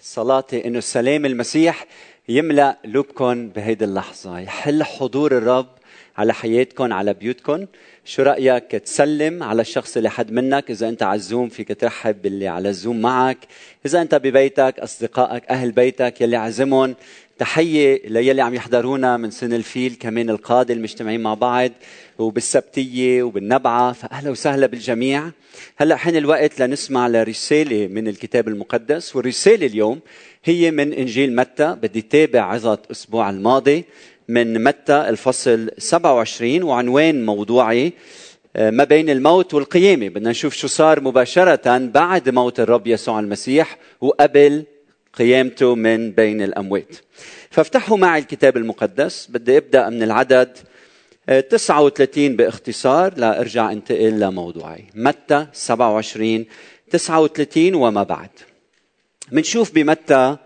صلاتي إنه سلام المسيح يملأ قلوبكم بهيدي اللحظة. يحل حضور الرب على حياتكم على بيوتكم. شو رأيك تسلم على الشخص اللي حد منك؟ إذا أنت على الزوم فيك ترحب باللي على الزوم معك. إذا أنت ببيتك أصدقائك أهل بيتك يلي عزمهم تحية ليلي عم يحضرونا من سن الفيل كمان القادة المجتمعين مع بعض وبالسبتية وبالنبعة فأهلا وسهلا بالجميع. هلأ حين الوقت لنسمع لرسالة من الكتاب المقدس والرسالة اليوم هي من إنجيل متى. بدي تابع عظة أسبوع الماضي من متى الفصل 27 وعنوان موضوعي؟ آه، ما بين الموت والقيامة. بدنا نشوف شو صار مباشرة بعد موت الرب يسوع المسيح وقبل قيامته من بين الأموات. فافتحوا معي الكتاب المقدس. بدي أبدأ من العدد 39 آه، باختصار. لأرجع أنتقل لموضوعي. متى 27 39 وما بعد. منشوف بمتى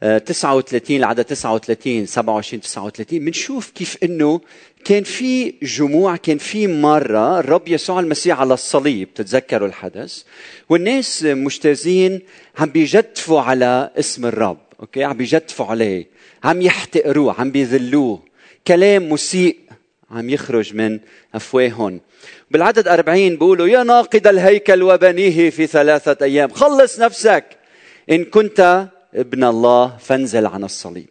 39 العدد 39 27 39 بنشوف كيف إنه كان في جموع كان في مرة الرب يسوع المسيح على الصليب تتذكروا الحدث. والناس مجتازين عم بيجدفوا على اسم الرب أوكي؟ عم بيجدفوا عليه عم يحتقروه عم بيذلوه. كلام مسيء عم يخرج من أفواههم. بالعدد 40 بيقولوا يا ناقد الهيكل وبنيه في ثلاثة أيام خلص نفسك. إن كنت ابن الله فانزل عن الصليب.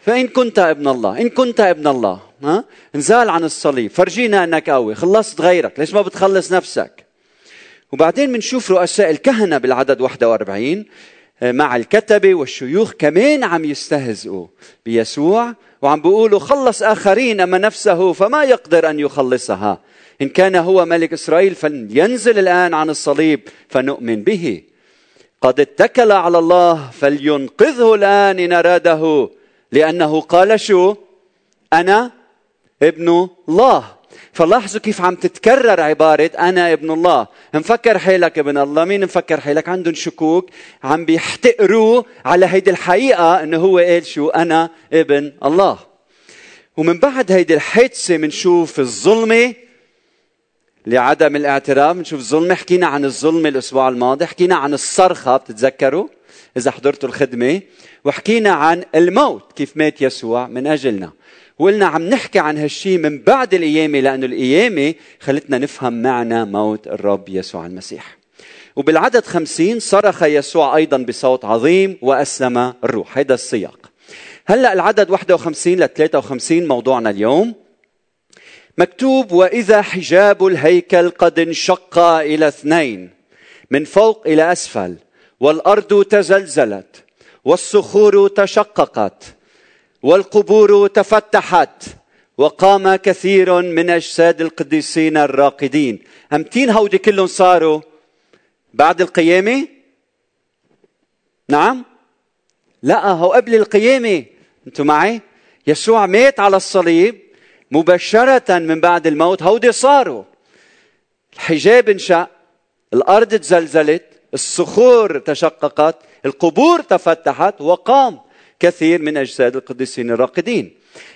فإن كنت ابن الله إن كنت ابن الله ها؟ انزال عن الصليب. فرجينا أنك قوي خلصت غيرك ليش ما بتخلص نفسك؟ وبعدين بنشوف رؤساء الكهنة بالعدد 41 آه، مع الكتبة والشيوخ كمان عم يستهزئوا بيسوع وعم بيقولوا خلص آخرين أما نفسه فما يقدر أن يخلصها. إن كان هو ملك إسرائيل فلينزل الآن عن الصليب فنؤمن به. قد اتكل على الله فلينقذه الآن إن أراده لأنه قال شو؟ أنا ابن الله. فلاحظوا كيف عم تتكرر عبارة أنا ابن الله. مفكر حالك ابن الله. مين مفكر حالك عندهم شكوك. عم بيحتقروه على هيدي الحقيقة أنه هو قال شو؟ أنا ابن الله. ومن بعد هيدي الحادثة منشوف الظلمة لعدم الاعتراف نشوف الظلم حكينا عن الظلم الأسبوع الماضي حكينا عن الصرخة بتتذكروا؟ إذا حضرتوا الخدمة. وحكينا عن الموت كيف مات يسوع من أجلنا. وقلنا عم نحكي عن هالشيء من بعد القيامه لأنه القيامه خلتنا نفهم معنى موت الرب يسوع المسيح. وبالعدد خمسين صرخ يسوع أيضا بصوت عظيم وأسلم الروح. هذا السياق. هلأ العدد 51 ل 53 موضوعنا اليوم. مكتوب واذا حجاب الهيكل قد انشق إلى اثنين من فوق إلى أسفل والأرض تزلزلت والصخور تشققت والقبور تفتحت وقام كثير من أجساد القديسين الراقدين. امتين هودي كلهم صاروا بعد القيامة؟ نعم. لا هو قبل القيامة. أنتم معي؟ يسوع مات على الصليب مباشرة من بعد الموت. هودي صاروا. الحجاب انشق الأرض تزلزلت الصخور تشققت القبور تفتحت وقام كثير من أجساد القديسين الراقدين.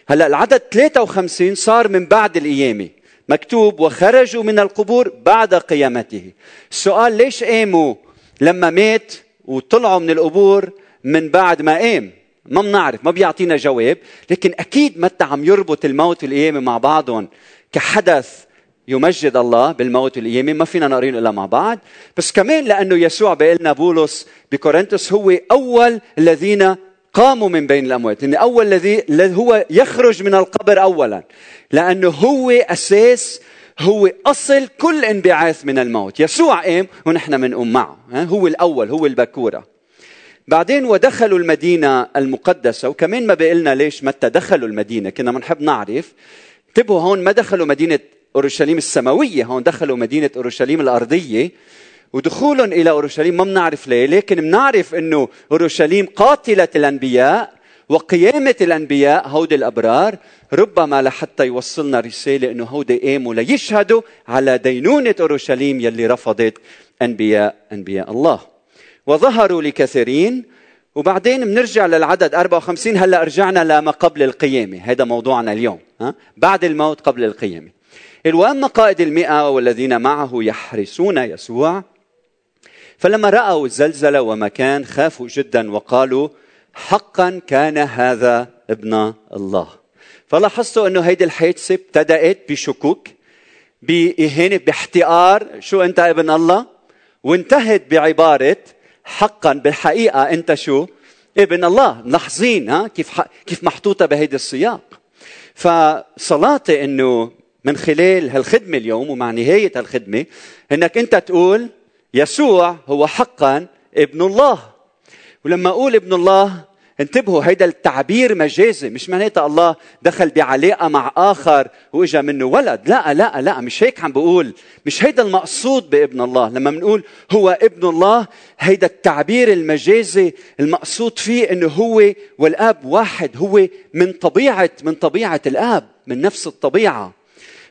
هلا العدد 53 صار من بعد القيامة مكتوب وخرجوا من القبور بعد قيامته. السؤال ليش قاموا لما مات وطلعوا من القبور من بعد ما قام؟ ما بنعرف ما بيعطينا جواب لكن أكيد متى عم يربط الموت والقيامه مع بعضهم كحدث يمجد الله بالموت والقيامه ما فينا نقرين الا مع بعض. بس كمان لأنه يسوع بيقلنا بولس بكورنثوس هو أول الذين قاموا من بين الأموات يعني أول الذي هو يخرج من القبر اولا لأنه هو أساس هو أصل كل انبعاث من الموت. يسوع قام ونحن بنقوم معه هو الأول هو البكورة. بعدين ودخلوا المدينة المقدسة. وكمان ما بقلنا ليش متى دخلوا المدينة. كنا بنحب نعرف. انتبهوا هون ما دخلوا مدينة أورشليم السماوية. هون دخلوا مدينة أورشليم الأرضية. ودخولهم إلى أورشليم ما بنعرف ليه. لكن بنعرف أنه أورشليم قاتلة الأنبياء وقيامة الأنبياء هودي الأبرار. ربما لحتى يوصلنا رسالة أنه هودي قاموا ليشهدوا على دينونة أورشليم يلي رفضت أنبياء أنبياء الله. وظهروا لكثيرين. وبعدين بنرجع للعدد 54 هلا رجعنا لما قبل القيامة. هذا موضوعنا اليوم ها؟ بعد الموت قبل القيامة. واما قائد المئة والذين معه يحرسون يسوع. فلما رأوا الزلزلة وما كان خافوا جدا وقالوا حقا كان هذا ابن الله. فلاحظتوا إنه هيدي الحادثة ابتدأت بشكوك بإهانة باحتقار. شو أنت ابن الله؟ وانتهت بعبارة حقا بالحقيقة أنت شو؟ ابن الله. ملاحظين ها؟ كيف كيف محطوطة بهيدي السياق. فصلاتي إنه من خلال هالخدمة اليوم ومع نهاية هالخدمة إنك أنت تقول يسوع هو حقا ابن الله. ولما أقول ابن الله انتبهوا هيدا التعبير مجازي مش معناتها الله دخل بعلاقة مع آخر وإجا منه ولد. لا لا لا مش هيك عم بقول. مش هيدا المقصود بابن الله. لما بنقول هو ابن الله هيدا التعبير المجازي المقصود فيه إنه هو والآب واحد هو من طبيعة من طبيعة الآب من نفس الطبيعة.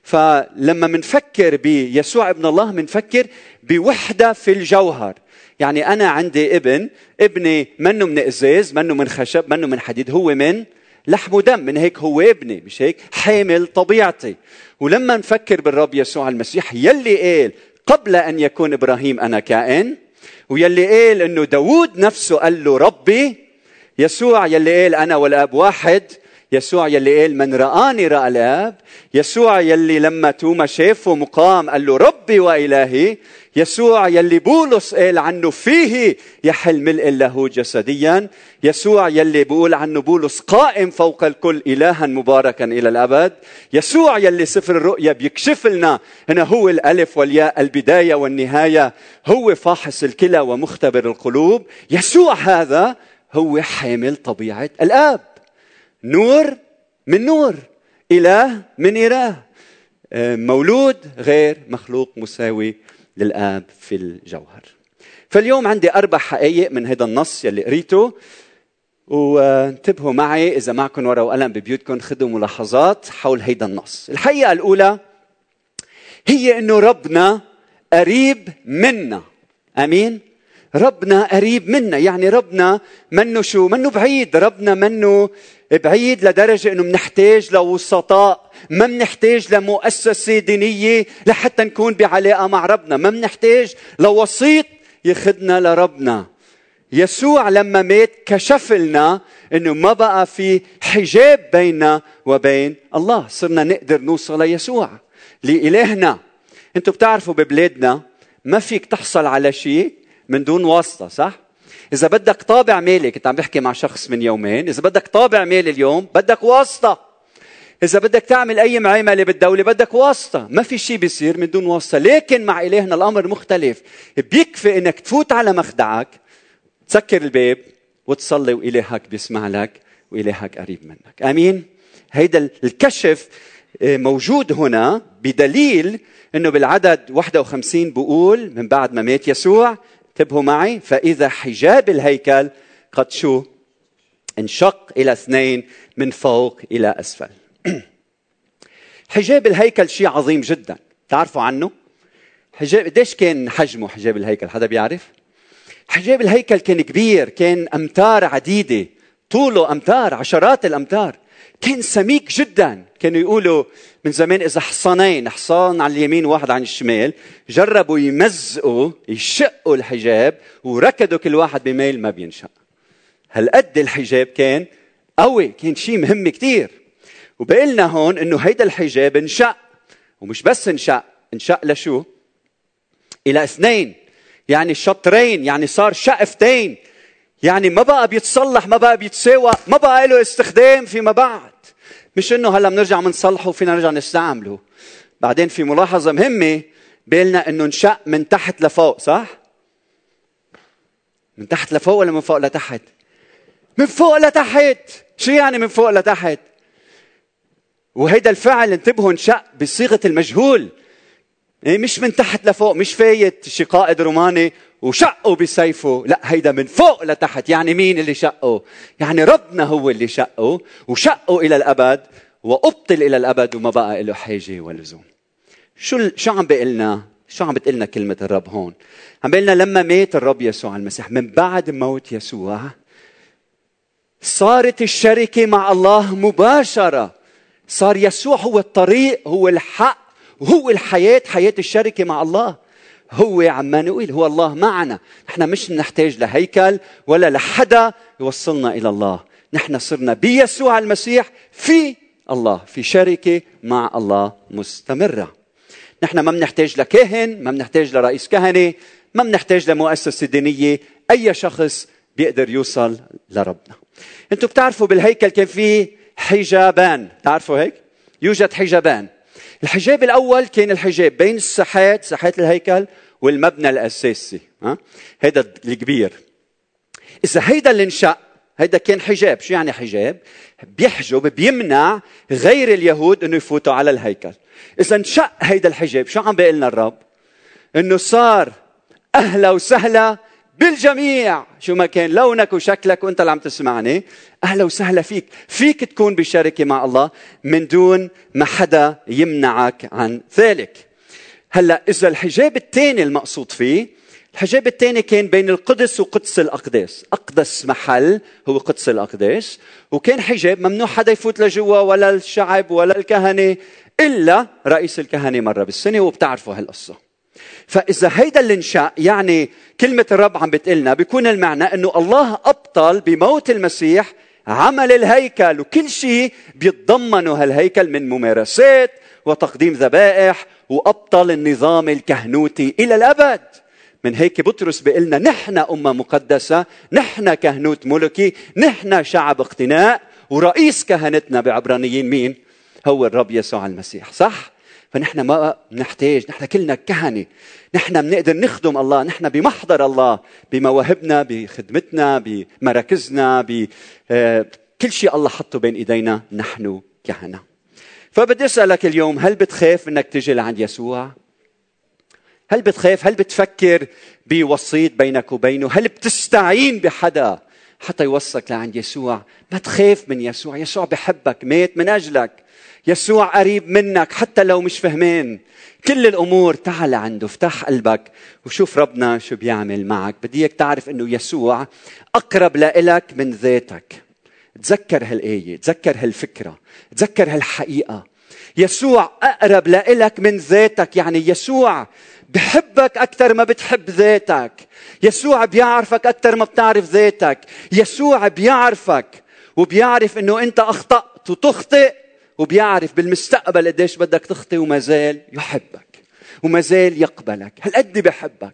فلما منفكر بيسوع ابن الله منفكر بوحدة في الجوهر. يعني أنا عندي ابن ابني منه من إزاز منه من خشب منه من حديد هو من لحم ودم من هيك هو ابني مش هيك؟ حامل طبيعتي. ولما نفكر بالرب يسوع المسيح يلي قال قبل أن يكون إبراهيم أنا كائن ويلي قال أنه داود نفسه قال له ربي يسوع يلي قال أنا والآب واحد يسوع يلي قال من رآني رأى الآب. يسوع يلي لما توما شافه مقام قال له ربي وإلهي. يسوع يلي بولس قال عنه فيه يحل ملء له جسديا. يسوع يلي بيقول عنه بولس قائم فوق الكل إلها مباركا إلى الأبد. يسوع يلي سفر الرؤيا بيكشف لنا أنه هو الألف والياء البداية والنهاية. هو فاحص الكلى ومختبر القلوب. يسوع هذا هو حامل طبيعة الآب. نور من نور إله من إله. آه، مولود غير مخلوق مساوي للآب في الجوهر. فاليوم عندي أربع حقائق من هذا النص يلي قريته. وانتبهوا معي إذا معكم ورقة وقلم ببيوتكم خذوا ملاحظات حول هذا النص. الحقيقة الأولى هي أنه ربنا قريب منا. أمين؟ ربنا قريب منا. يعني ربنا منه شو؟ منه بعيد. ربنا منه بعيد لدرجة إنه بنحتاج لوسطاء ما بنحتاج لمؤسسة دينية لحتى نكون بعلاقة مع ربنا. ما بنحتاج لوسيط يخدنا لربنا. يسوع لما مات كشف لنا إنه ما بقى في حجاب بيننا وبين الله. صرنا نقدر نوصل ليسوع لإلهنا. أنتم بتعرفوا ببلادنا ما فيك تحصل على شيء من دون واسطة صح؟ إذا بدك طابع مالي كنت عم بحكي مع شخص من يومين إذا بدك طابع مالي اليوم بدك واسطة. إذا بدك تعمل أي معاملة بالدولة بدك واسطة. ما في شيء بيصير من دون واسطة. لكن مع إلهنا الأمر مختلف. بيكفي إنك تفوت على مخدعك تسكر الباب وتصلي وإلهك بيسمع لك وإلهك قريب منك. آمين؟ هيدا الكشف آه، موجود هنا بدليل إنه بالعدد 51 بقول من بعد ما مات يسوع انتبهوا معي فإذا حجاب الهيكل قد شو؟ انشق إلى اثنين من فوق إلى أسفل. حجاب الهيكل شيء عظيم جدا. تعرفوا عنه؟ حجاب قديش كان حجمه حجاب الهيكل؟ حدا بيعرف؟ حجاب الهيكل كان كبير كان أمتار عديدة طوله أمتار عشرات الأمتار. كان سميك جدا. كانوا يقولوا من زمان إذا حصانين حصان على اليمين وواحد عن الشمال جربوا يمزقوا يشقوا الحجاب وركضوا كل واحد بميل ما بينشق هالقد الحجاب كان قوي كان شيء مهم كثير وبقلنا هون إنه هيدا الحجاب انشق ومش بس انشق انشق لشو؟ إلى اثنين. يعني شطرين يعني صار شقفتين. يعني ما بقى بيتصلح ما بقى بيتساوى ما بقى له استخدام فيما بعد. مش إنه هلأ بنرجع بنصلحه وفينا نرجع نستعمله. بعدين في ملاحظة مهمة بيلنا إنه انشق من تحت لفوق صح؟ من تحت لفوق ولا من فوق لتحت؟ من فوق لتحت. شو يعني من فوق لتحت؟ وهيدا الفعل انتبهوا انشق بصيغة المجهول. إيه مش من تحت لفوق مش فايت شي قائد روماني وشقه بسيفه. لا هيدا من فوق لتحت. يعني مين اللي شقه؟ يعني ربنا هو اللي شقه. وشقه إلى الأبد وأبطل إلى الأبد وما بقى له حاجة ولزوم. شو شو عم بيقلنا؟ شو عم بتقلنا كلمة الرب هون؟ عم بيقلنا لما مات الرب يسوع المسيح من بعد موت يسوع صارت الشركة مع الله مباشرة. صار يسوع هو الطريق هو الحق وهو الحياة حياة الشركة مع الله. هو عمانوئيل هو الله معنا. نحن مش نحتاج لهيكل ولا لحدا يوصلنا إلى الله. نحن صرنا بيسوع المسيح في الله في شركة مع الله مستمرة. نحن ما بنحتاج لكاهن ما بنحتاج لرئيس كهنة ما بنحتاج لمؤسسة دينية. أي شخص بيقدر يوصل لربنا. أنتم بتعرفوا بالهيكل كان في حجابان. تعرفوا هيك؟ يوجد حجابان. الحجاب الأول كان الحجاب بين الساحات ساحات الهيكل والمبنى الأساسي ها؟ هذا الكبير. إذا هيدا اللي انشق هيدا كان حجاب. شو يعني حجاب؟ بيحجب بيمنع غير اليهود إنه يفوتوا على الهيكل. إذا انشق هيدا الحجاب شو عم بيقول لنا الرب؟ إنه صار أهلا وسهلا بالجميع. شو ما كان لونك وشكلك وانت اللي عم تسمعني. أهلا وسهلا فيك. فيك تكون بشركه مع الله من دون ما حدا يمنعك عن ذلك. هلا إذا الحجاب الثاني المقصود فيه الحجاب الثاني كان بين القدس وقدس الاقداس أقدس محل هو قدس الاقداس وكان حجاب ممنوع حدا يفوت لجوا ولا الشعب ولا الكهنة إلا رئيس الكهنة مرة بالسنة وبتعرفوا هالقصة. فإذا هيدا اللي يعني كلمة الرب عم بتقلنا بيكون المعنى إنه الله أبطل بموت المسيح عمل الهيكل وكل شيء بيتضمنه هالهيكل من ممارسات وتقديم ذبائح وأبطل النظام الكهنوتي إلى الأبد. من هيك بطرس بيقلنا نحن أمة مقدسة نحن كهنوت ملكي نحن شعب اقتناء ورئيس كهنتنا بعبرانيين مين؟ هو الرب يسوع المسيح صح؟ فنحن ما نحتاج نحن كلنا كهنة. نحن بنقدر نخدم الله نحن بمحضر الله بمواهبنا بخدمتنا بمراكزنا بكل آه، شيء الله حطه بين إيدينا نحن كهنة. فبدي أسألك اليوم هل بتخاف إنك تجي لعند يسوع؟ هل بتخاف؟ هل بتفكر بوسيط بينك وبينه؟ هل بتستعين بحدا؟ حتى يوصلك لعند يسوع. ما تخاف من يسوع. يسوع بحبك مات من أجلك. يسوع قريب منك حتى لو مش فهمان. كل الأمور تعال عنده افتح قلبك وشوف ربنا شو بيعمل معك. بدي إياك تعرف إنه يسوع أقرب لإلك من ذاتك. تذكر هالآية تذكر هالفكرة تذكر هالحقيقة. يسوع أقرب لإلك من ذاتك. يعني يسوع بحبك أكثر ما بتحب ذاتك. يسوع بيعرفك أكثر ما بتعرف ذاتك. يسوع بيعرفك وبيعرف إنه أنت أخطأت وتخطئ وبيعرف بالمستقبل قديش بدك تخطي وما زال يحبك وما زال يقبلك. هالقد بحبك.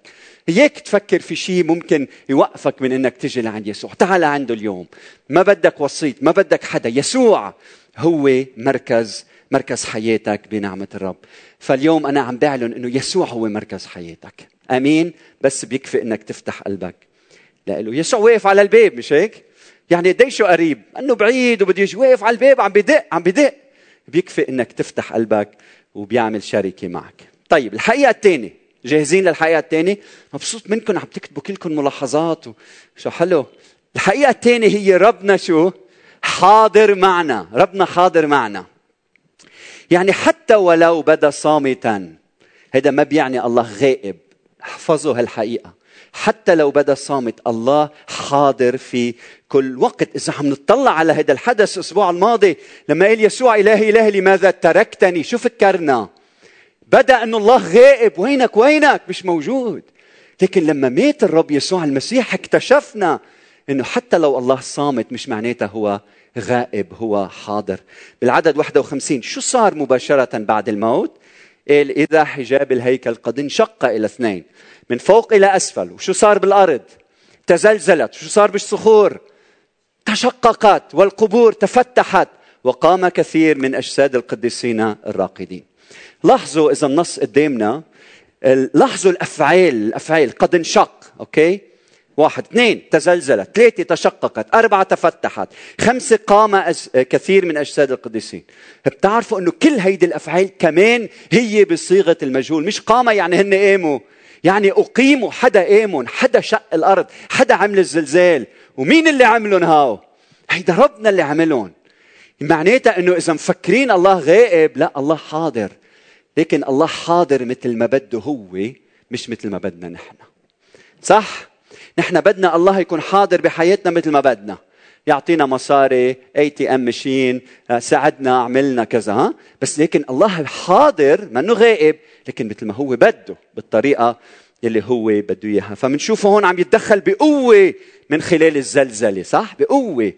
هيك تفكر في شيء ممكن يوقفك من إنك تجي لعند يسوع. تعال عنده اليوم. ما بدك وسيط ما بدك حدا. يسوع هو مركز مركز حياتك بنعمة الرب. فاليوم أنا عم بعلن أنه يسوع هو مركز حياتك. أمين؟ بس بيكفي أنك تفتح قلبك لإله. يسوع واقف على الباب مش هيك؟ يعني قديش قريب. إنه بعيد وبده يجي. واقف على الباب عم بدق عم بدق. بيكفي إنك تفتح قلبك وبيعمل شركة معك. طيب الحقيقة الثانية. جاهزين للحقيقة الثانية؟ مبسوط منكم عم تكتبوا كلكم ملاحظات وشو حلو. الحقيقة الثانية هي ربنا شو؟ حاضر معنا. ربنا حاضر معنا. يعني حتى ولو بدا صامتا. هذا ما بيعني الله غائب. احفظوا هالحقيقة. حتى لو بدا صامت الله حاضر في كل وقت. إذا عم نطلع على هذا الحدث الأسبوع الماضي لما قال يسوع إلهي إلهي لماذا تركتني؟ شو فكرنا بدا إنه الله غائب. وينك؟ وينك؟ مش موجود. لكن لما مات الرب يسوع المسيح اكتشفنا إنه حتى لو الله صامت مش معناتها هو غائب هو حاضر. بالعدد 51 شو صار مباشرة بعد الموت؟ قال إذا حجاب الهيكل قد انشق إلى اثنين من فوق إلى أسفل وشو صار بالأرض؟ تزلزلت شو صار بالصخور؟ تشققت والقبور تفتحت وقام كثير من أجساد القديسين الراقدين. لاحظوا إذا النص قدامنا لاحظوا الأفعال الأفعال قد انشق أوكي؟ واحد اثنين تزلزلت ثلاثة تشققت أربعة تفتحت خمسة قام أز... كثير من أجساد القديسين. بتعرفوا أنه كل هيدي الأفعال كمان هي بصيغة المجهول مش قام يعني هن قاموا. يعني أقيموا حدا قاموا حدا شق الأرض حدا عمل الزلزال. ومين اللي عملهم هاو؟ هيدا ربنا اللي عملهم معناتها إنه إذا مفكرين الله غائب لا الله حاضر. لكن الله حاضر مثل ما بده هو مش مثل ما بدنا نحن. صح؟ نحن بدنا الله يكون حاضر بحياتنا مثل ما بدنا. يعطينا مصاري اي تي ام مشين ساعدنا عملنا كذا ها؟ بس لكن الله حاضر منه غائب لكن مثل ما هو بده بالطريقة يلي هو بده إياها. فمنشوفه هون عم يتدخل بقوة من خلال الزلزلة صح؟ بقوة.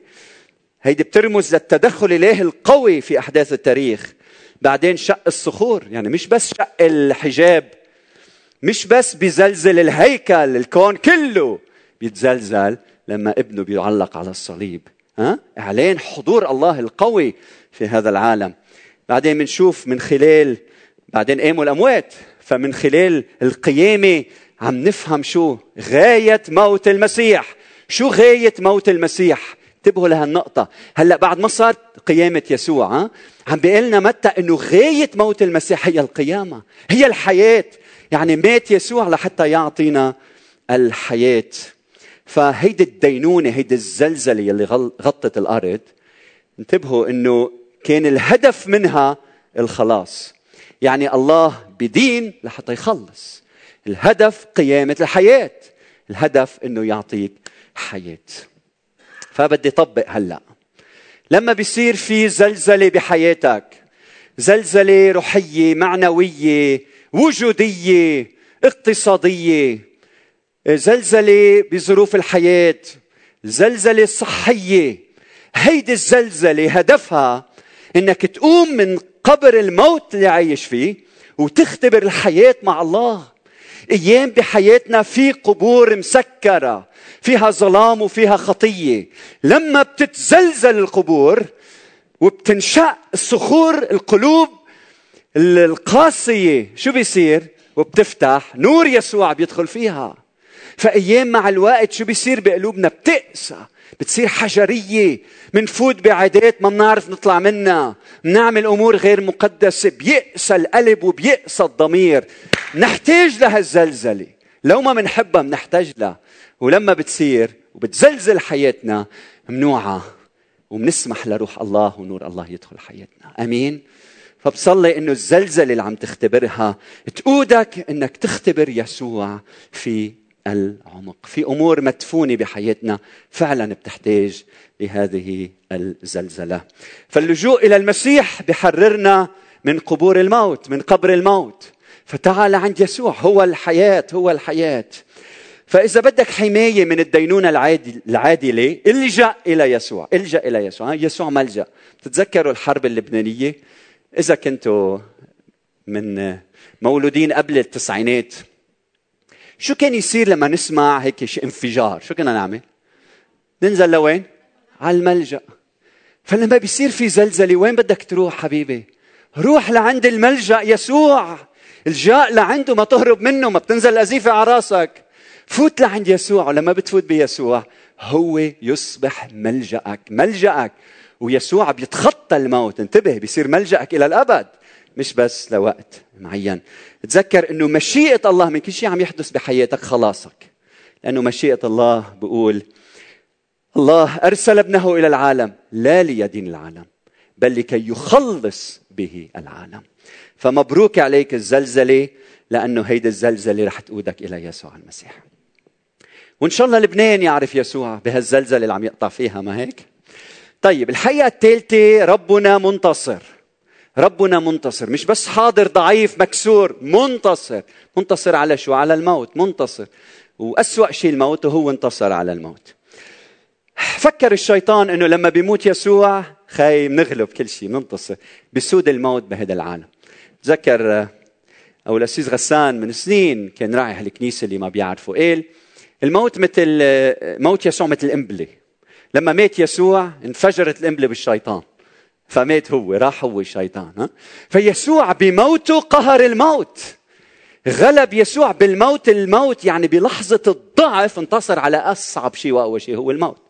هيدي بترمز للتدخل الاله القوي في أحداث التاريخ. بعدين شق الصخور يعني مش بس شق الحجاب مش بس بزلزل الهيكل الكون كله بيتزلزل لما ابنه بيعلق على الصليب. ها؟ إعلان حضور الله القوي في هذا العالم. بعدين بنشوف من خلال بعدين قاموا الأموات فمن خلال القيامة عم نفهم شو غاية موت المسيح. شو غاية موت المسيح؟ انتبهوا لهالنقطة. هلأ بعد ما صار قيامة يسوع ها؟ عم بيقول لنا متى إنه غاية موت المسيح هي القيامة هي الحياة. يعني مات يسوع لحتى يعطينا الحياة. فهيدي الدينونة هيدي الزلزلة اللي غطت الأرض انتبهوا إنه كان الهدف منها الخلاص. يعني الله بدين لحتى يخلص. الهدف قيامة الحياة. الهدف إنه يعطيك حياة. فبدي طبق هلأ. لما بيصير في زلزلة بحياتك زلزلة روحية معنوية وجودية اقتصادية زلزلة بظروف الحياة زلزلة صحية. هيدي الزلزلة هدفها إنك تقوم من قبر الموت اللي عايش فيه وتختبر الحياة مع الله. أيام بحياتنا في قبور مسكرة فيها ظلام وفيها خطية. لما بتتزلزل القبور وبتنشق الصخور القلوب القاسية شو بيصير؟ وبتفتح نور يسوع بيدخل فيها. فأيام مع الوقت شو بيصير؟ بقلوبنا بتقسى. بتصير حجرية. منفوت بعادات ما بنعرف نطلع منها. بنعمل أمور غير مقدسة. بيأسى القلب وبيأسى الضمير. نحتاج لهالزلزلة لو ما بنحبها بنحتاج لها. ولما بتصير وبتزلزل حياتنا ممنوعة وبنسمح لروح الله ونور الله يدخل حياتنا. آمين. فبصلي إنه الزلزلة اللي عم تختبرها تقودك إنك تختبر يسوع في العمق في أمور مدفونة بحياتنا فعلا بتحتاج لهذه الزلزلة. فاللجوء إلى المسيح بحررنا من قبور الموت من قبر الموت. فتعال عند يسوع هو الحياة هو الحياة. فإذا بدك حماية من الدينونة العادلة إلجأ إلى يسوع إلجأ إلى يسوع. يسوع ملجأ. تتذكروا الحرب اللبنانية؟ إذا كنتوا من مولودين قبل التسعينات شو كان يصير لما نسمع هيك انفجار؟ شو كنا نعمل؟ ننزل لوين؟ على الملجأ. فلما بيصير في زلزلة وين بدك تروح حبيبي؟ روح لعند الملجأ يسوع. الجاء لعنده ما تهرب منه ما بتنزل الأزيفة على راسك. فوت لعند يسوع. ولما بتفوت بيسوع هو يصبح ملجأك ملجأك. ويسوع بيتخطى الموت. انتبه بيصير ملجأك إلى الأبد. مش بس لوقت معين. تذكر إنه مشيئة الله من كل شيء عم يحدث بحياتك خلاصك. لأنه مشيئة الله بقول الله أرسل ابنه إلى العالم لا ليدين العالم بل لكي يخلص به العالم. فمبروك عليك الزلزلة لأنه هيدي الزلزلة رح تقودك إلى يسوع المسيح. وإن شاء الله لبنان يعرف يسوع بهالزلزلة اللي عم يقطع فيها ما هيك؟ طيب الحقيقة الثالثة ربنا منتصر. ربنا منتصر مش بس حاضر ضعيف مكسور منتصر. منتصر على شو؟ على الموت منتصر. وأسوأ شيء الموت وهو انتصر على الموت. فكر الشيطان إنه لما بيموت يسوع خاي بنغلب كل شيء بننتصر بسود الموت بهذا العالم. تذكر أو الاسيس غسان من سنين كان راعي هالكنيسة اللي ما بيعرفوا قال الموت مثل موت يسوع مثل القنبله لما مات يسوع انفجرت القنبله بالشيطان. فمات هو راح هو الشيطان ها؟ فيسوع بموته قهر الموت. غلب يسوع بالموت الموت يعني بلحظة الضعف انتصر على أصعب شيء وأقوى شيء هو الموت.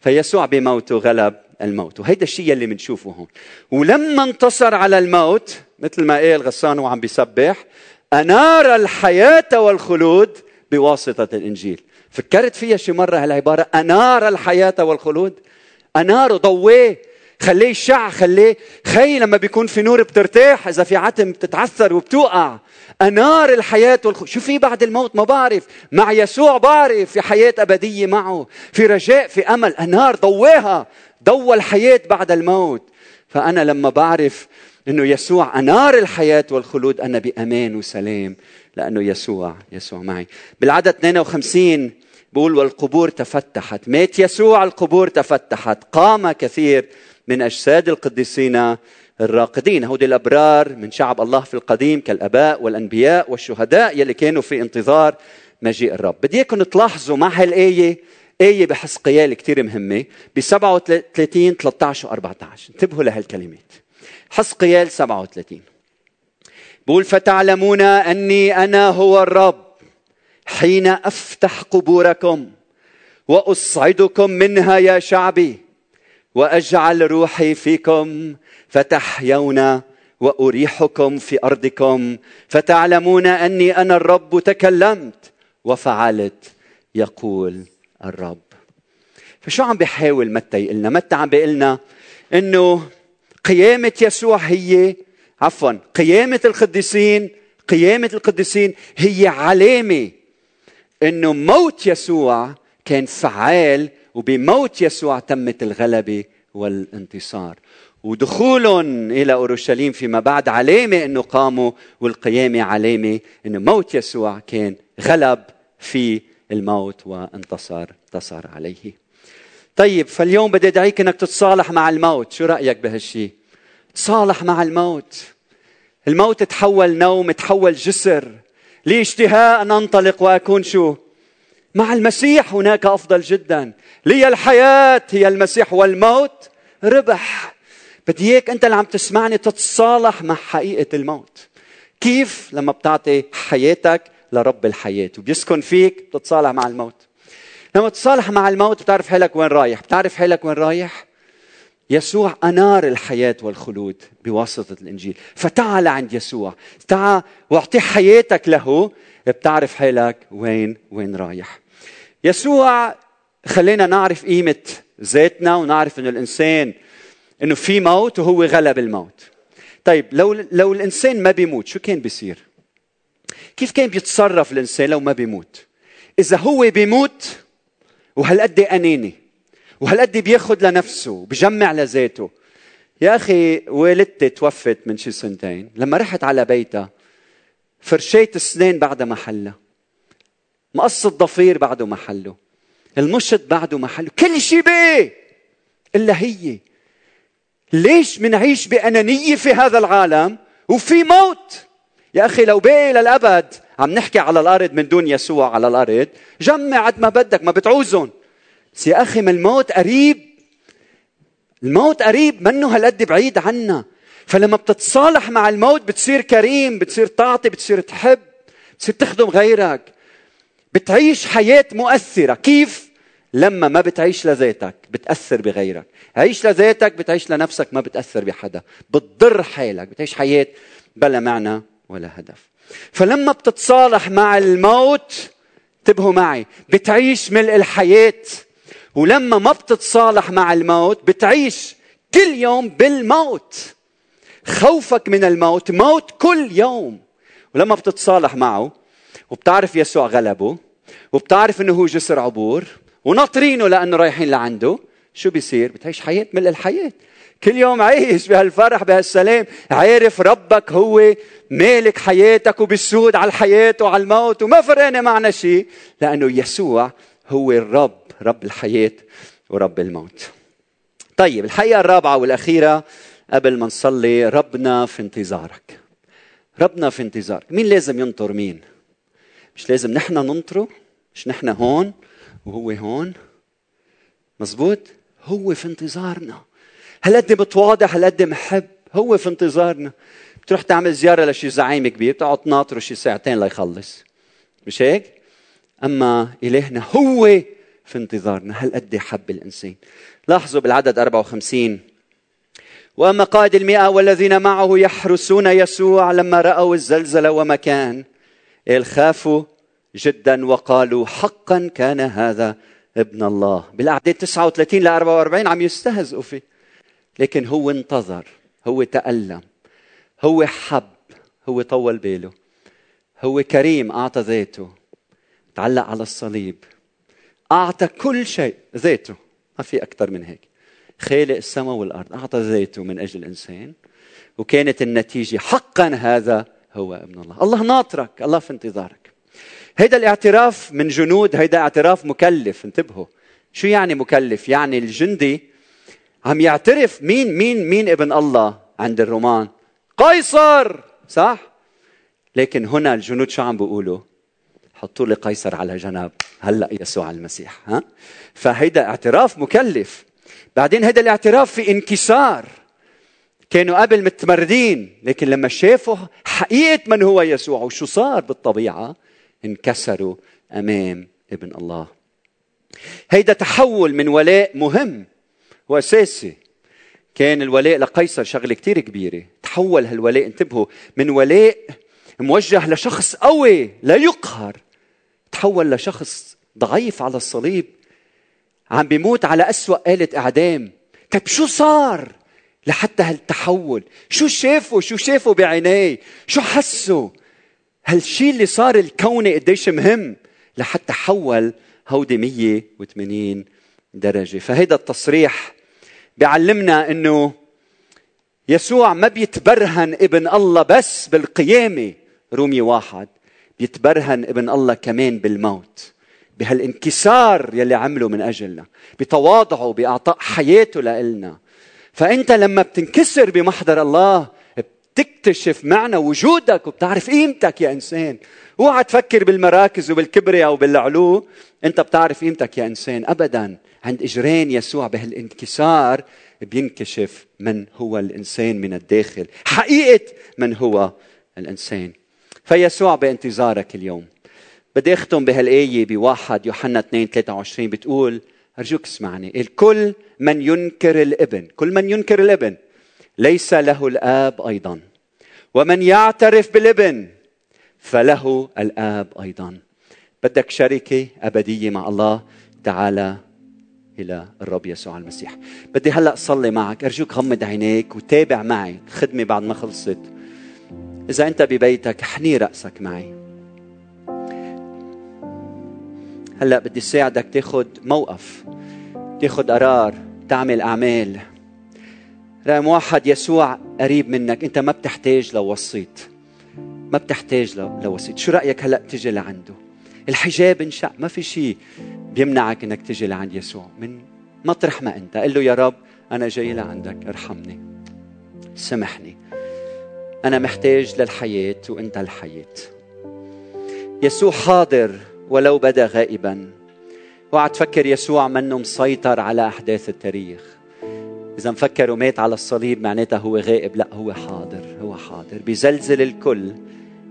فيسوع بموته غلب الموت. وهيدا الشيء اللي بنشوفه هون. ولما انتصر على الموت مثل ما قال غسان وعم بيسبح أنار الحياة والخلود بواسطة الإنجيل. فكرت فيها شي مرة هالعبارة؟ أنار الحياة والخلود. أنار ضويه خليه يشع خليه. خي لما بيكون في نور بترتاح إذا في عتم بتتعثر وبتوقع. أنار الحياة والخ... شو في بعد الموت؟ ما بعرف. مع يسوع بعرف. في حياة أبدية معه. في رجاء في أمل. أنار ضواها ضوى الحياة بعد الموت. فأنا لما بعرف إنه يسوع أنار الحياة والخلود أنا بأمان وسلام. لأنه يسوع يسوع معي. بالعدد 52 بقول والقبور تفتحت. مات يسوع القبور تفتحت. قام كثير من أجساد القديسين الراقدين. هودي الأبرار من شعب الله في القديم كالأباء والأنبياء والشهداء يلي كانوا في انتظار مجيء الرب. بدي إياكم تلاحظوا مع هالآية آية بحسقيال كثير مهمة. ب 37 13 و 14 انتبهوا لهالكلمات. حسقيال 37 بقول فتعلمون أني أنا هو الرب. حين أفتح قبوركم وأصعدكم منها يا شعبي وأجعل روحي فيكم فتحيون وأريحكم في أرضكم فتعلمون أني أنا الرب تكلمت وفعلت يقول الرب. فشو عم بيحاول متى يقلنا متى عم بيقلنا إنه قيامة يسوع هي عفوا قيامة القديسين قيامة القديسين هي علامة إنه موت يسوع كان فعال وبموت يسوع تمت الغلبة والانتصار ودخولهم إلى أورشليم فيما بعد علامة إنه قاموا والقيامة علامة إنه موت يسوع كان غلب في الموت وانتصر انتصر عليه. طيب فاليوم بدي أدعيك إنك تتصالح مع الموت، شو رأيك بهالشيء؟ تصالح مع الموت. الموت تحول نوم، تحول جسر. لي اشتهاء أن أنطلق وأكون شو؟ مع المسيح هناك أفضل جدا. لي الحياة هي المسيح والموت ربح. بدي إياك أنت اللي عم تسمعني تتصالح مع حقيقة الموت. كيف؟ لما بتعطي حياتك لرب الحياة وبيسكن فيك بتتصالح مع الموت لما تتصالح مع الموت بتعرف حالك وين رايح بتعرف حالك وين رايح يسوع أنار الحياة والخلود بواسطة الإنجيل. فتعال عند يسوع. تعال وأعطي حياتك له. بتعرف حالك وين وين رايح. يسوع خلينا نعرف قيمة ذاتنا ونعرف إنه الإنسان إنه في موت وهو غلب الموت. طيب لو لو الإنسان ما بيموت شو كان بيصير؟ كيف كان بيتصرف الإنسان لو ما بيموت؟ إذا هو بيموت وهالقد أناني. وهالقد بياخذ لنفسه وبجمع لذاته. يا أخي والدتي توفت من شي سنتين. لما رحت على بيتها فرشيت السنين بعدها محلها. مقص الضفير بعده محله. المشط بعده محله. كل شيء بيه إلا هي. ليش منعيش بأنانية في هذا العالم وفي موت؟ يا أخي لو باقي للأبد عم نحكي على الأرض من دون يسوع على الأرض جمع قد ما بدك ما بتعوزهم. يا أخي ما الموت قريب؟ الموت قريب منه هالقد بعيد عنا. فلما بتتصالح مع الموت بتصير كريم بتصير تعطي بتصير تحب بتصير تخدم غيرك. بتعيش حياة مؤثرة. كيف؟ لما ما بتعيش لذاتك بتأثر بغيرك. عيش لذاتك بتعيش لنفسك ما بتأثر بحدا. بتضر حالك بتعيش حياة بلا معنى ولا هدف. فلما بتتصالح مع الموت انتبهوا معي بتعيش ملء الحياة ولما ما بتتصالح مع الموت بتعيش كل يوم بالموت. خوفك من الموت موت كل يوم. ولما بتتصالح معه وبتعرف يسوع غلبه وبتعرف إنه هو جسر عبور وناطرينه لأنه رايحين لعنده شو بيصير؟ بتعيش حياة ملء الحياة. كل يوم عايش بهالفرح بهالسلام. عارف ربك هو مالك حياتك وبالسود على الحياة وعلى الموت وما فرقنا معنا شيء لأنه يسوع هو الرب رب الحياة ورب الموت. طيب الحقيقة الرابعة والأخيرة قبل ما نصلي ربنا في انتظارك. ربنا في انتظارك. مين لازم ينطر مين؟ مش لازم نحن ننطره؟ مش نحن هون وهو هون؟ مزبوط هو في انتظارنا. هالقد بتواضع هالقد محب هو في انتظارنا. بتروح تعمل زيارة لشي زعيم كبير بتقعد تناطره شي ساعتين ليخلص. مش هيك؟ أما إلهنا هو في انتظارنا. هالقد حب الإنسان؟ لاحظوا بالعدد 54 واما قائد المئة والذين معه يحرسون يسوع لما رأوا الزلزله وما كان خافوا جدا وقالوا حقا كان هذا ابن الله. بالأعداد 39 ل 44 عم يستهزئوا فيه. لكن هو انتظر هو تألم هو حب هو طول باله هو كريم أعطى ذاته تعلق على الصليب. أعطى كل شيء. ذاته ما في أكثر من هيك. خالق السماء والأرض. أعطى ذاته من أجل الإنسان. وكانت النتيجة حقا هذا هو ابن الله. الله ناطرك. الله في انتظارك. هيدا الاعتراف من جنود. هيدا اعتراف مكلف. انتبهوا. شو يعني مكلف؟ يعني الجندي عم يعترف مين مين مين ابن الله عند الرومان؟ قيصر! صح؟ لكن هنا الجنود شو عم بيقولوا؟ حطوا لي قيصر على جنب هلا يسوع المسيح ها؟ فهيدا اعتراف مكلف. بعدين هيدا الاعتراف في انكسار. كانوا قبل متمردين لكن لما شافوا حقيقة من هو يسوع وشو صار بالطبيعة انكسروا أمام ابن الله. هيدا تحول من ولاء مهم وأساسي. كان الولاء لقيصر شغلة كتير كبيرة. تحول هالولاء انتبهوا من ولاء موجه لشخص قوي لا يقهر. تحول لشخص ضعيف على الصليب عم بيموت على أسوأ آلة إعدام. طيب شو صار لحتى هالتحول؟ شو شافوا؟ شو شافوا بعينيه؟ شو حسوا؟ هالشي اللي صار الكوني قديش مهم لحتى حول هودي 180 درجة. فهيدا التصريح بيعلمنا إنه يسوع ما بيتبرهن ابن الله بس بالقيامة. رومي واحد. بيتبرهن ابن الله كمان بالموت بهالانكسار يلي عمله من أجلنا بتواضعه بإعطاء حياته لإلنا. فأنت لما بتنكسر بمحضر الله بتكتشف معنى وجودك وبتعرف قيمتك يا إنسان. اوعى تفكر بالمراكز وبالكبرياء وبالعلو أنت بتعرف قيمتك يا إنسان. ابدا عند إجرين يسوع بهالانكسار بينكشف من هو الإنسان من الداخل حقيقة من هو الإنسان. فيسوع بانتظارك اليوم. بدي أختم بهالآية بواحد يوحنا 2 23 بتقول أرجوك اسمعني الكل من ينكر الإبن كل من ينكر الإبن ليس له الآب أيضا. ومن يعترف بالإبن فله الآب أيضا. بدك شركة أبدية مع الله تعالى إلى الرب يسوع المسيح. بدي هلأ اصلي معك أرجوك غمض عينيك وتابع معي الخدمه بعد ما خلصت. إذا أنت ببيتك حني رأسك معي. هلأ بدي ساعدك تاخذ موقف تاخذ قرار تعمل أعمال. رقم واحد يسوع قريب منك. أنت ما بتحتاج لوسيط ما بتحتاج لوسيط شو رأيك هلأ تجي لعنده؟ الحجاب انشق. ما في شيء بيمنعك إنك تجي لعند يسوع. من مطرح ما أنت. قل له يا رب أنا جاي لعندك ارحمني. سامحني. أنا محتاج للحياة وأنت الحياة. يسوع حاضر ولو بدا غائبا. اوعى تفكر يسوع منه مسيطر على أحداث التاريخ. إذا مفكر ومات على الصليب معناتها هو غائب. لا هو حاضر هو حاضر. بيزلزل الكل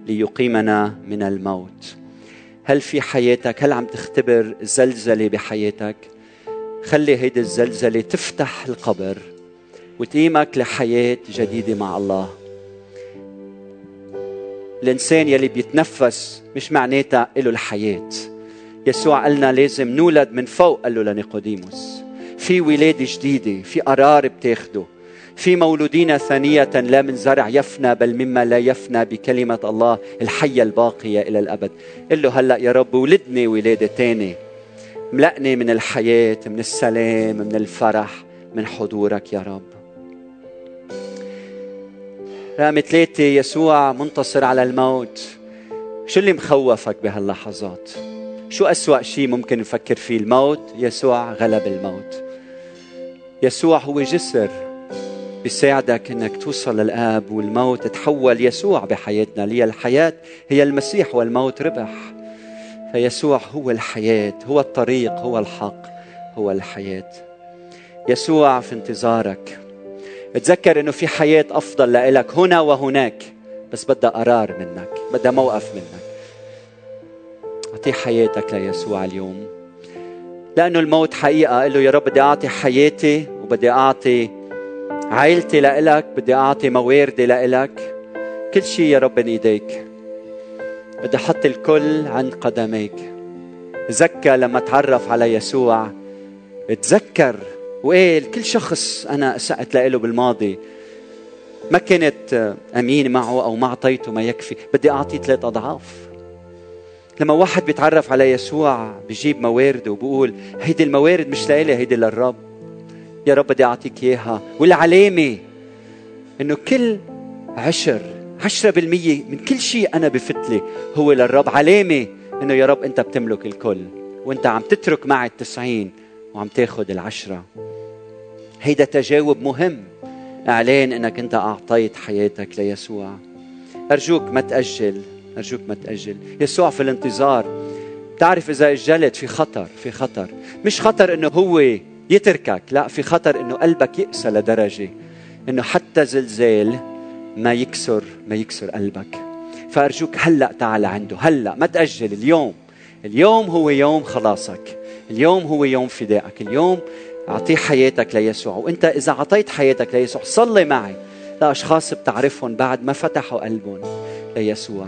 ليقيمنا من الموت. هل في حياتك هل عم تختبر زلزلة بحياتك؟ خلي هيدي الزلزلة تفتح القبر وتقيمك لحياة جديدة مع الله. الإنسان يلي بيتنفس مش معناتها له الحياة. يسوع قالنا لازم نولد من فوق قال له لنيقوديموس. في ولادة جديدة في قرار بتاخده. في مولودين ثانية لا من زرع يفنى بل مما لا يفنى بكلمة الله الحية الباقية إلى الأبد. قل له هلأ يا رب ولدني ولادة تاني ملأني من الحياة من السلام من الفرح من حضورك يا رب. رقم ثلاثة يسوع منتصر على الموت. شو اللي مخوفك بهاللحظات؟ شو أسوأ شيء ممكن نفكر فيه؟ الموت؟ يسوع غلب الموت. يسوع هو جسر بيساعدك إنك توصل للآب والموت تحول يسوع بحياتنا. لي الحياة هي المسيح والموت ربح. فيسوع هو الحياة هو الطريق هو الحق هو الحياة. يسوع في انتظارك. تذكر إنه في حياة أفضل لك هنا وهناك. بس بدها قرار منك بدها موقف منك. أعطي حياتك ليسوع اليوم. لأنه الموت حقيقة قل له يا رب بدي أعطي حياتي وبدي أعطي عائلتي لإلك بدي أعطي مواردي لإلك. كل شيء يا رب بين إيديك. بدي أحط الكل عند قدميك. زكى لما تعرف على يسوع تذكر وقال كل شخص أنا سأت له بالماضي ما كنت أمين معه أو ما أعطيته ما يكفي بدي أعطيه ثلاث أضعاف. لما واحد بيتعرف على يسوع بيجيب موارده وبقول هيدي الموارد مش لإلي هيدي للرب. يا رب بدي أعطيك إياها. والعلامة إنه كل عشر عشرة بالمية من كل شيء أنا بفتلي هو للرب. علامة إنه يا رب أنت بتملك الكل وأنت عم تترك معي التسعين. وعم تاخد العشرة. هيدا تجاوب مهم. إعلان إنك أنت أعطيت حياتك ليسوع. أرجوك ما تأجل. أرجوك ما تأجل. يسوع في الانتظار. بتعرف إذا أجلت في خطر في خطر. مش خطر إنه هو يتركك. لا في خطر إنه قلبك يقسى لدرجة إنه حتى زلزال ما يكسر ما يكسر قلبك. فأرجوك هلأ تعال عنده. هلأ ما تأجل. اليوم. اليوم هو يوم خلاصك. اليوم هو يوم فدائك. اليوم أعطيه حياتك ليسوع. وأنت إذا أعطيت حياتك ليسوع صلي معي. لأشخاص بتعرفهم بعد ما فتحوا قلبهم ليسوع.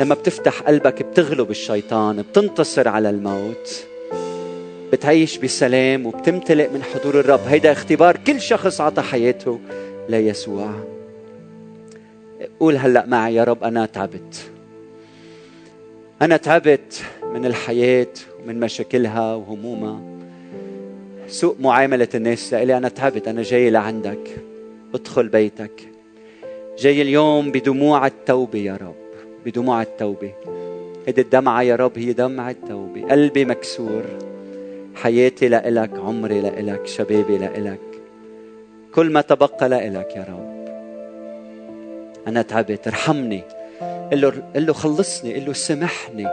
لما بتفتح قلبك بتغلب الشيطان بتنتصر على الموت. بتعيش بسلام وبتمتلئ من حضور الرب. هيدا اختبار كل شخص عطى حياته ليسوع. قول هلأ معي يا رب أنا تعبت. أنا تعبت من الحياة ومن مشاكلها وهمومها. سوء معاملة الناس لإلي أنا تعبت أنا جاي لعندك. ادخل بيتك. جاي اليوم بدموع التوبة يا رب بدموع التوبة. هيدي الدمعة يا رب هي دمعه التوبة. قلبي مكسور. حياتي لإلك عمري لإلك شبابي لإلك. كل ما تبقى لإلك يا رب. أنا تعبت ارحمني. قل له خلصني قل له سامحني.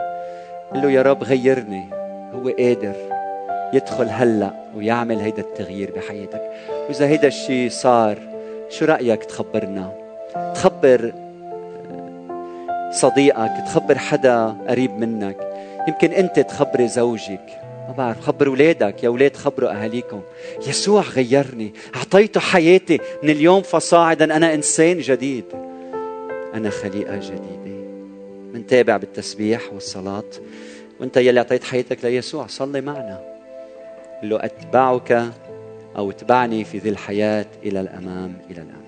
قل له يا رب غيرني. هو قادر يدخل هلا ويعمل هيدا التغيير بحياتك. وإذا هيدا الشيء صار شو رأيك تخبرنا؟ تخبر صديقك تخبر حدا قريب منك. يمكن أنت تخبري زوجك. ما بعرف خبر اولادك يا أولاد خبروا أهاليكم. يسوع غيرني. أعطيته حياتي من اليوم فصاعدا. أنا إنسان جديد. أنا خليقة جديدة. منتابع بالتسبيح والصلاة. وانت يلي اعطيت حياتك ليسوع صلي معنا. قل له أتبعك أو اتبعني في ذي الحياة إلى الأمام إلى الامام